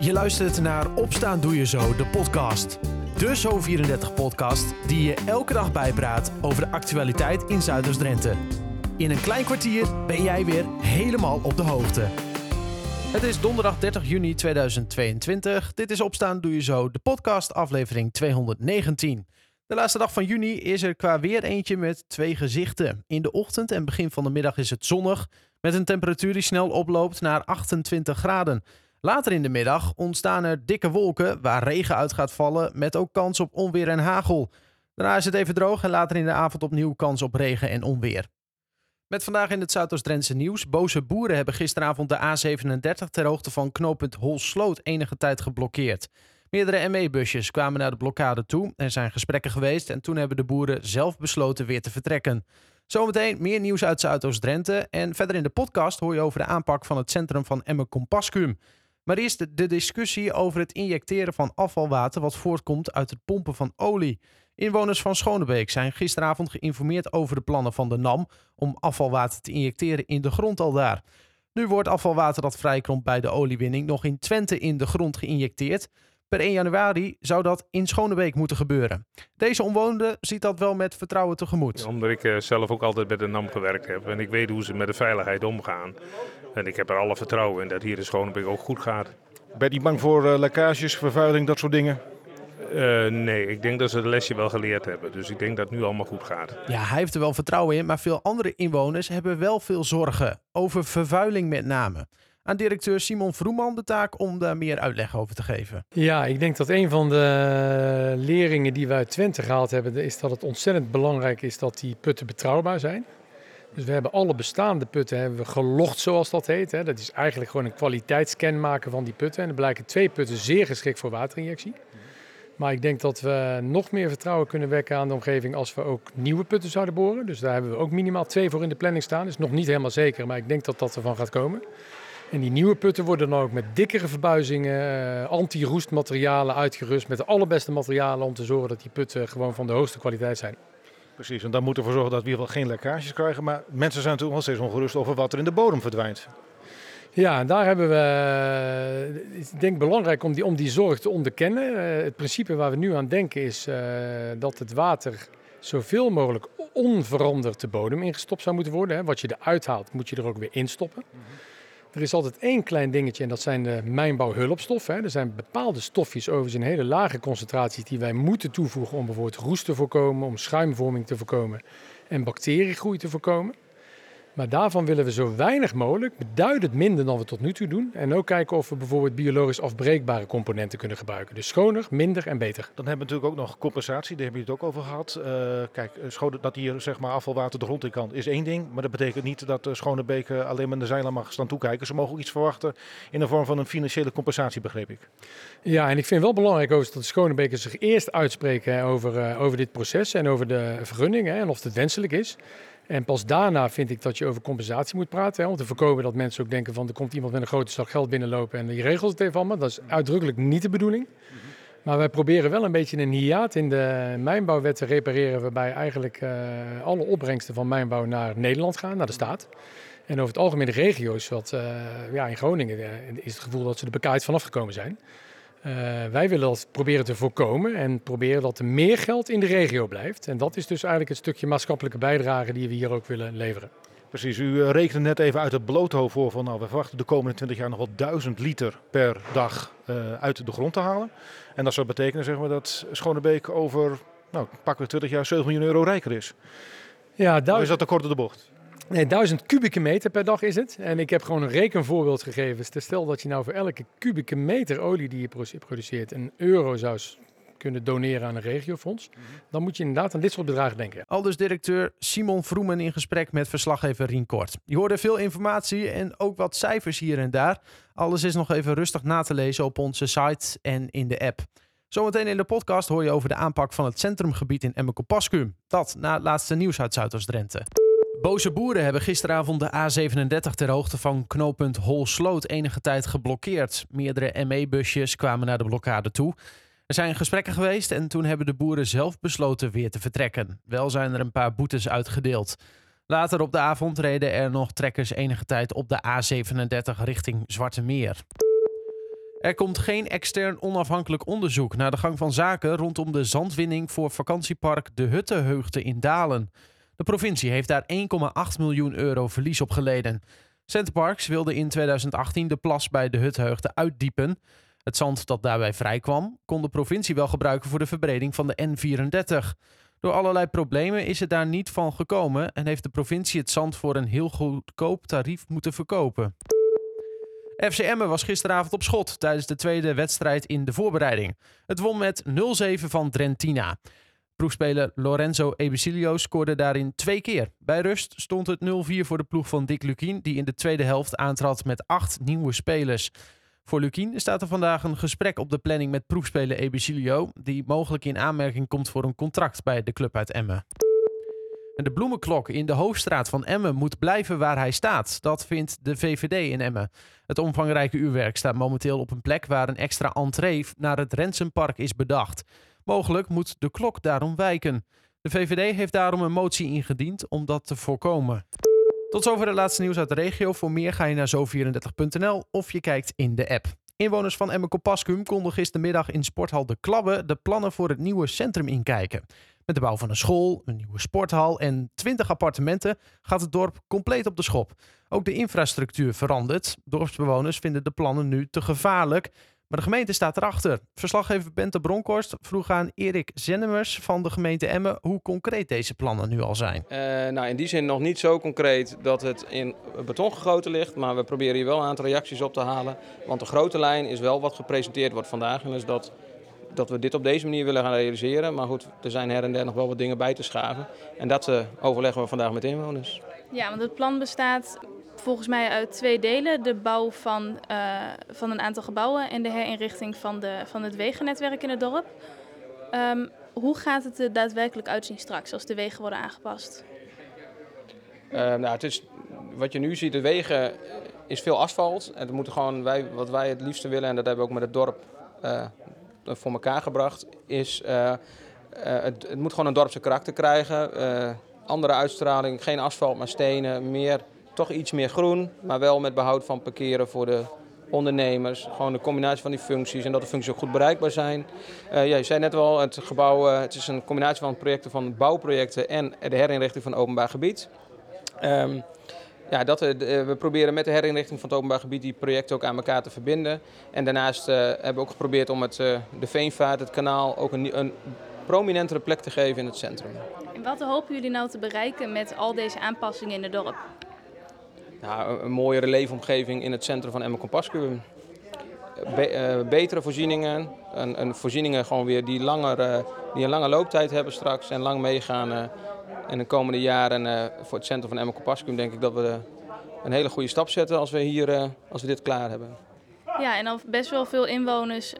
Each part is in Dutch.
Je luistert naar Opstaan Doe Je Zo, de podcast. De Zo34-podcast die je elke dag bijpraat over de actualiteit in Zuiders-Drenthe. In een klein kwartier ben jij weer helemaal op de hoogte. Het is donderdag 30 juni 2022. Dit is Opstaan Doe Je Zo, de podcast aflevering 219. De laatste dag van juni is er qua weer eentje met twee gezichten. In de ochtend en begin van de middag is het zonnig, met een temperatuur die snel oploopt naar 28 graden. Later in de middag ontstaan er dikke wolken waar regen uit gaat vallen, met ook kans op onweer en hagel. Daarna is het even droog en later in de avond opnieuw kans op regen en onweer. Met vandaag in het Zuidoost-Drentse nieuws. Boze boeren hebben gisteravond de A37 ter hoogte van knooppunt Holsloot enige tijd geblokkeerd. Meerdere ME-busjes kwamen naar de blokkade toe. Er zijn gesprekken geweest en toen hebben de boeren zelf besloten weer te vertrekken. Zometeen meer nieuws uit Zuidoost-Drenthe. En verder in de podcast hoor je over de aanpak van het centrum van Emme Compascuum. Maar eerst de, discussie over het injecteren van afvalwater wat voortkomt uit het pompen van olie. Inwoners van Schonebeek zijn gisteravond geïnformeerd over de plannen van de NAM om afvalwater te injecteren in de grond al daar. Nu wordt afvalwater dat vrijkomt bij de oliewinning nog in Twente in de grond geïnjecteerd. Per 1 januari zou dat in Schonebeek moeten gebeuren. Deze omwonende ziet dat wel met vertrouwen tegemoet. Omdat ik eh, zelf ook altijd bij de NAM gewerkt heb en ik weet hoe ze met de veiligheid omgaan. En ik heb er alle vertrouwen in dat hier in Schonebeek ook goed gaat. Ben je niet bang voor uh, lekkages, vervuiling, dat soort dingen? Uh, nee, ik denk dat ze het lesje wel geleerd hebben. Dus ik denk dat het nu allemaal goed gaat. Ja, hij heeft er wel vertrouwen in, maar veel andere inwoners hebben wel veel zorgen. Over vervuiling met name aan directeur Simon Vroeman de taak om daar meer uitleg over te geven. Ja, ik denk dat een van de leringen die we uit Twente gehaald hebben, is dat het ontzettend belangrijk is dat die putten betrouwbaar zijn. Dus we hebben alle bestaande putten hebben we gelogd, zoals dat heet. Dat is eigenlijk gewoon een kwaliteitsscan maken van die putten. En er blijken twee putten zeer geschikt voor waterinjectie. Maar ik denk dat we nog meer vertrouwen kunnen wekken aan de omgeving als we ook nieuwe putten zouden boren. Dus daar hebben we ook minimaal twee voor in de planning staan. Dat is nog niet helemaal zeker, maar ik denk dat dat ervan gaat komen. En die nieuwe putten worden dan ook met dikkere verbuizingen, uh, anti-roestmaterialen uitgerust. Met de allerbeste materialen om te zorgen dat die putten gewoon van de hoogste kwaliteit zijn. Precies, en dan moeten we ervoor zorgen dat we in ieder geval geen lekkages krijgen. Maar mensen zijn natuurlijk nog steeds ongerust over wat er in de bodem verdwijnt. Ja, en daar hebben we, eh, ik denk belangrijk om die, om die zorg te onderkennen. Uh, het principe waar we nu aan denken is uh, dat het water zoveel mogelijk onveranderd de bodem ingestopt zou moeten worden. Hè. Wat je eruit haalt, moet je er ook weer instoppen. Mm -hmm. Er is altijd één klein dingetje en dat zijn de mijnbouwhulpstoffen. Er zijn bepaalde stofjes overigens in hele lage concentraties die wij moeten toevoegen om bijvoorbeeld roest te voorkomen, om schuimvorming te voorkomen en bacteriegroei te voorkomen. Maar daarvan willen we zo weinig mogelijk, beduidend minder dan we tot nu toe doen. En ook kijken of we bijvoorbeeld biologisch afbreekbare componenten kunnen gebruiken. Dus schoner, minder en beter. Dan hebben we natuurlijk ook nog compensatie, daar hebben we het ook over gehad. Uh, kijk, schoon, dat hier zeg maar, afvalwater de grond in kan, is één ding. Maar dat betekent niet dat de Schone Beek alleen maar de zeilen mag staan toekijken. Ze mogen ook iets verwachten in de vorm van een financiële compensatie, begreep ik. Ja, en ik vind wel belangrijk dat de Schonebekers zich eerst uitspreken hè, over, uh, over dit proces en over de vergunning hè, en of het wenselijk is. En pas daarna vind ik dat je over compensatie moet praten. Hè, om te voorkomen dat mensen ook denken van er komt iemand met een grote zak geld binnenlopen en die regelt het even allemaal. Dat is uitdrukkelijk niet de bedoeling. Maar wij proberen wel een beetje een hiaat in de mijnbouwwet te repareren. Waarbij eigenlijk uh, alle opbrengsten van mijnbouw naar Nederland gaan, naar de staat. En over het algemeen de regio's, wat uh, ja, in Groningen uh, is het gevoel dat ze er bekaaid vanaf gekomen zijn. Uh, wij willen dat proberen te voorkomen en proberen dat er meer geld in de regio blijft. En dat is dus eigenlijk het stukje maatschappelijke bijdrage die we hier ook willen leveren. Precies, u rekent net even uit het bloothoofd voor van nou, we verwachten de komende 20 jaar nog wel 1000 liter per dag uh, uit de grond te halen. En dat zou betekenen zeg maar, dat Schonebeek over nou, pakken we 20 jaar 7 miljoen euro rijker is. Ja, duizend... is dat te kort door de bocht? Nee, 1000 kubieke meter per dag is het. En ik heb gewoon een rekenvoorbeeld gegeven. Stel dat je nou voor elke kubieke meter olie die je produceert een euro zou kunnen doneren aan een regiofonds. Dan moet je inderdaad aan dit soort bedragen denken. Al dus directeur Simon Vroemen in gesprek met verslaggever Rien Kort. Je hoorde veel informatie en ook wat cijfers hier en daar. Alles is nog even rustig na te lezen op onze site en in de app. Zometeen in de podcast hoor je over de aanpak van het centrumgebied in Emmekopaskum. Dat na het laatste nieuws uit Zuidoost-Drenthe. Boze boeren hebben gisteravond de A37 ter hoogte van knooppunt Holsloot enige tijd geblokkeerd. Meerdere ME-busjes kwamen naar de blokkade toe. Er zijn gesprekken geweest en toen hebben de boeren zelf besloten weer te vertrekken. Wel zijn er een paar boetes uitgedeeld. Later op de avond reden er nog trekkers enige tijd op de A37 richting Zwarte Meer. Er komt geen extern onafhankelijk onderzoek naar de gang van zaken rondom de zandwinning voor vakantiepark De Huttenheugde in Dalen. De provincie heeft daar 1,8 miljoen euro verlies op geleden. Centerparks wilde in 2018 de plas bij De Huttenheugde uitdiepen. Het zand dat daarbij vrijkwam, kon de provincie wel gebruiken voor de verbreding van de N34. Door allerlei problemen is het daar niet van gekomen en heeft de provincie het zand voor een heel goedkoop tarief moeten verkopen. FC Emmen was gisteravond op schot tijdens de tweede wedstrijd in de voorbereiding. Het won met 0-7 van Drentina. Proefspeler Lorenzo Ebicilio scoorde daarin twee keer. Bij rust stond het 0-4 voor de ploeg van Dick Lukien, die in de tweede helft aantrad met acht nieuwe spelers. Voor Lukien staat er vandaag een gesprek op de planning met proefspeler Ebicilio, die mogelijk in aanmerking komt voor een contract bij de club uit Emmen. De bloemenklok in de hoofdstraat van Emmen moet blijven waar hij staat. Dat vindt de VVD in Emmen. Het omvangrijke uurwerk staat momenteel op een plek waar een extra entree naar het Rensenpark is bedacht. Mogelijk moet de klok daarom wijken. De VVD heeft daarom een motie ingediend om dat te voorkomen. Tot zover het laatste nieuws uit de regio. Voor meer ga je naar zo34.nl of je kijkt in de app. Inwoners van Emmen Compascum konden gistermiddag in sporthal De Klabbe de plannen voor het nieuwe centrum inkijken. Met de bouw van een school, een nieuwe sporthal en 20 appartementen gaat het dorp compleet op de schop. Ook de infrastructuur verandert. Dorpsbewoners vinden de plannen nu te gevaarlijk. Maar de gemeente staat erachter. Verslaggever Bente Bronkhorst vroeg aan Erik Zennemers van de gemeente Emmen hoe concreet deze plannen nu al zijn. Uh, nou, in die zin nog niet zo concreet dat het in beton gegoten ligt. Maar we proberen hier wel een aantal reacties op te halen. Want de grote lijn is wel wat gepresenteerd wordt vandaag. En is dat, dat we dit op deze manier willen gaan realiseren. Maar goed, er zijn her en der nog wel wat dingen bij te schaven. En dat uh, overleggen we vandaag met inwoners. Ja, want het plan bestaat volgens mij uit twee delen. De bouw van, uh, van een aantal gebouwen en de herinrichting van, de, van het wegennetwerk in het dorp. Um, hoe gaat het er daadwerkelijk uitzien straks als de wegen worden aangepast? Uh, nou, het is, wat je nu ziet, de wegen is veel asfalt. En dat moeten gewoon wij, wat wij het liefste willen, en dat hebben we ook met het dorp voor elkaar gebracht, is het, het, moet gewoon een dorpse karakter krijgen. andere uitstraling, geen asfalt, maar stenen, meer toch iets meer groen, maar wel met behoud van parkeren voor de ondernemers. Gewoon de combinatie van die functies en dat de functies ook goed bereikbaar zijn. Uh, ja, je zei net wel, het gebouw uh, het is een combinatie van projecten van bouwprojecten en de herinrichting van openbaar gebied. Um, ja, dat, uh, we proberen met de herinrichting van het openbaar gebied die projecten ook aan elkaar te verbinden. En daarnaast hebben we ook geprobeerd om het, de Veenvaart, het kanaal, ook een, een prominentere plek te geven in het centrum. En wat hopen jullie nou te bereiken met al deze aanpassingen in het dorp? Een mooiere leefomgeving in het centrum van Emmen Compascuum. Be uh, betere voorzieningen, een, voorzieningen gewoon weer die, langer, uh, die een lange looptijd hebben straks en lang meegaan. Uh, in de komende jaren voor het centrum van Emmen Compascuum denk ik dat we een hele goede stap zetten als we, hier, als we dit klaar hebben. Ja, en al best wel veel inwoners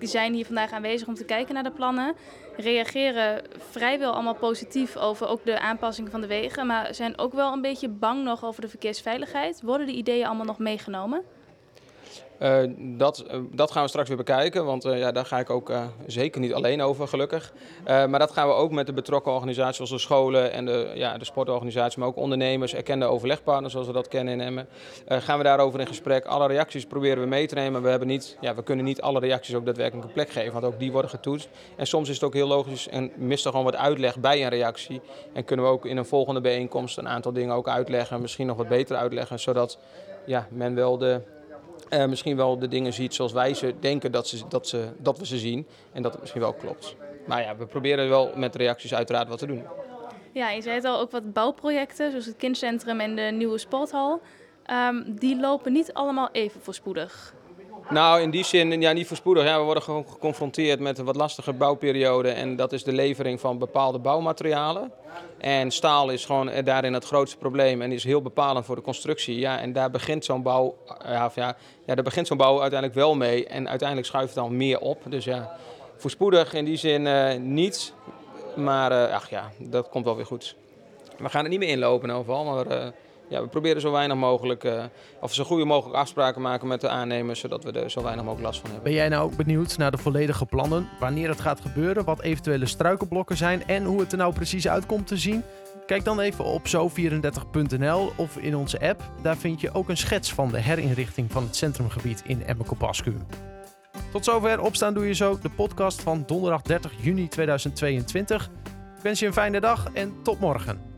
zijn hier vandaag aanwezig om te kijken naar de plannen reageren vrijwel allemaal positief over ook de aanpassing van de wegen, maar zijn ook wel een beetje bang nog over de verkeersveiligheid. Worden de ideeën allemaal nog meegenomen? Uh, dat, uh, dat gaan we straks weer bekijken, want uh, ja, daar ga ik ook zeker niet alleen over, gelukkig. maar dat gaan we ook met de betrokken organisaties zoals de scholen en de, ja, de sportorganisaties, maar ook ondernemers, erkende overlegpartners zoals we dat kennen in Emmen. gaan we daarover in gesprek. Alle reacties proberen we mee te nemen. We, hebben niet, ja, we kunnen niet alle reacties ook daadwerkelijk een plek geven, want ook die worden getoetst. En soms is het ook heel logisch en mist er gewoon wat uitleg bij een reactie. En kunnen we ook in een volgende bijeenkomst een aantal dingen ook uitleggen, misschien nog wat beter uitleggen, zodat ja, men wel de uh, misschien wel de dingen ziet zoals wij ze denken dat, ze, dat, ze, dat we ze zien. En dat het misschien wel klopt. Maar ja, we proberen wel met reacties uiteraard wat te doen. Ja, je zei het al, ook wat bouwprojecten, zoals het kindcentrum en de nieuwe sporthal. Um, die lopen niet allemaal even voorspoedig. Nou, in die zin, ja, niet voorspoedig. Ja, we worden gewoon geconfronteerd met een wat lastige bouwperiode. En dat is de levering van bepaalde bouwmaterialen. En staal is gewoon daarin het grootste probleem en is heel bepalend voor de constructie. Ja, en daar begint zo'n bouw, ja, ja, ja, daar begint zo'n bouw uiteindelijk wel mee. En uiteindelijk schuift het dan meer op. Dus ja, voorspoedig in die zin uh, niet. Maar ach ja, dat komt wel weer goed. We gaan er niet meer inlopen geval, maar ja, we proberen zo weinig mogelijk, eh, of zo goede mogelijk afspraken maken met de aannemers, zodat we er zo weinig mogelijk last van hebben. Ben jij nou ook benieuwd naar de volledige plannen, wanneer het gaat gebeuren, wat eventuele struikelblokken zijn en hoe het er nou precies uitkomt te zien? Kijk dan even op zo34.nl of in onze app. Daar vind je ook een schets van de herinrichting van het centrumgebied in Emmenkopascu. Tot zover Opstaan Doe Je Zo, de podcast van donderdag 30 juni 2022. Ik wens je een fijne dag en tot morgen.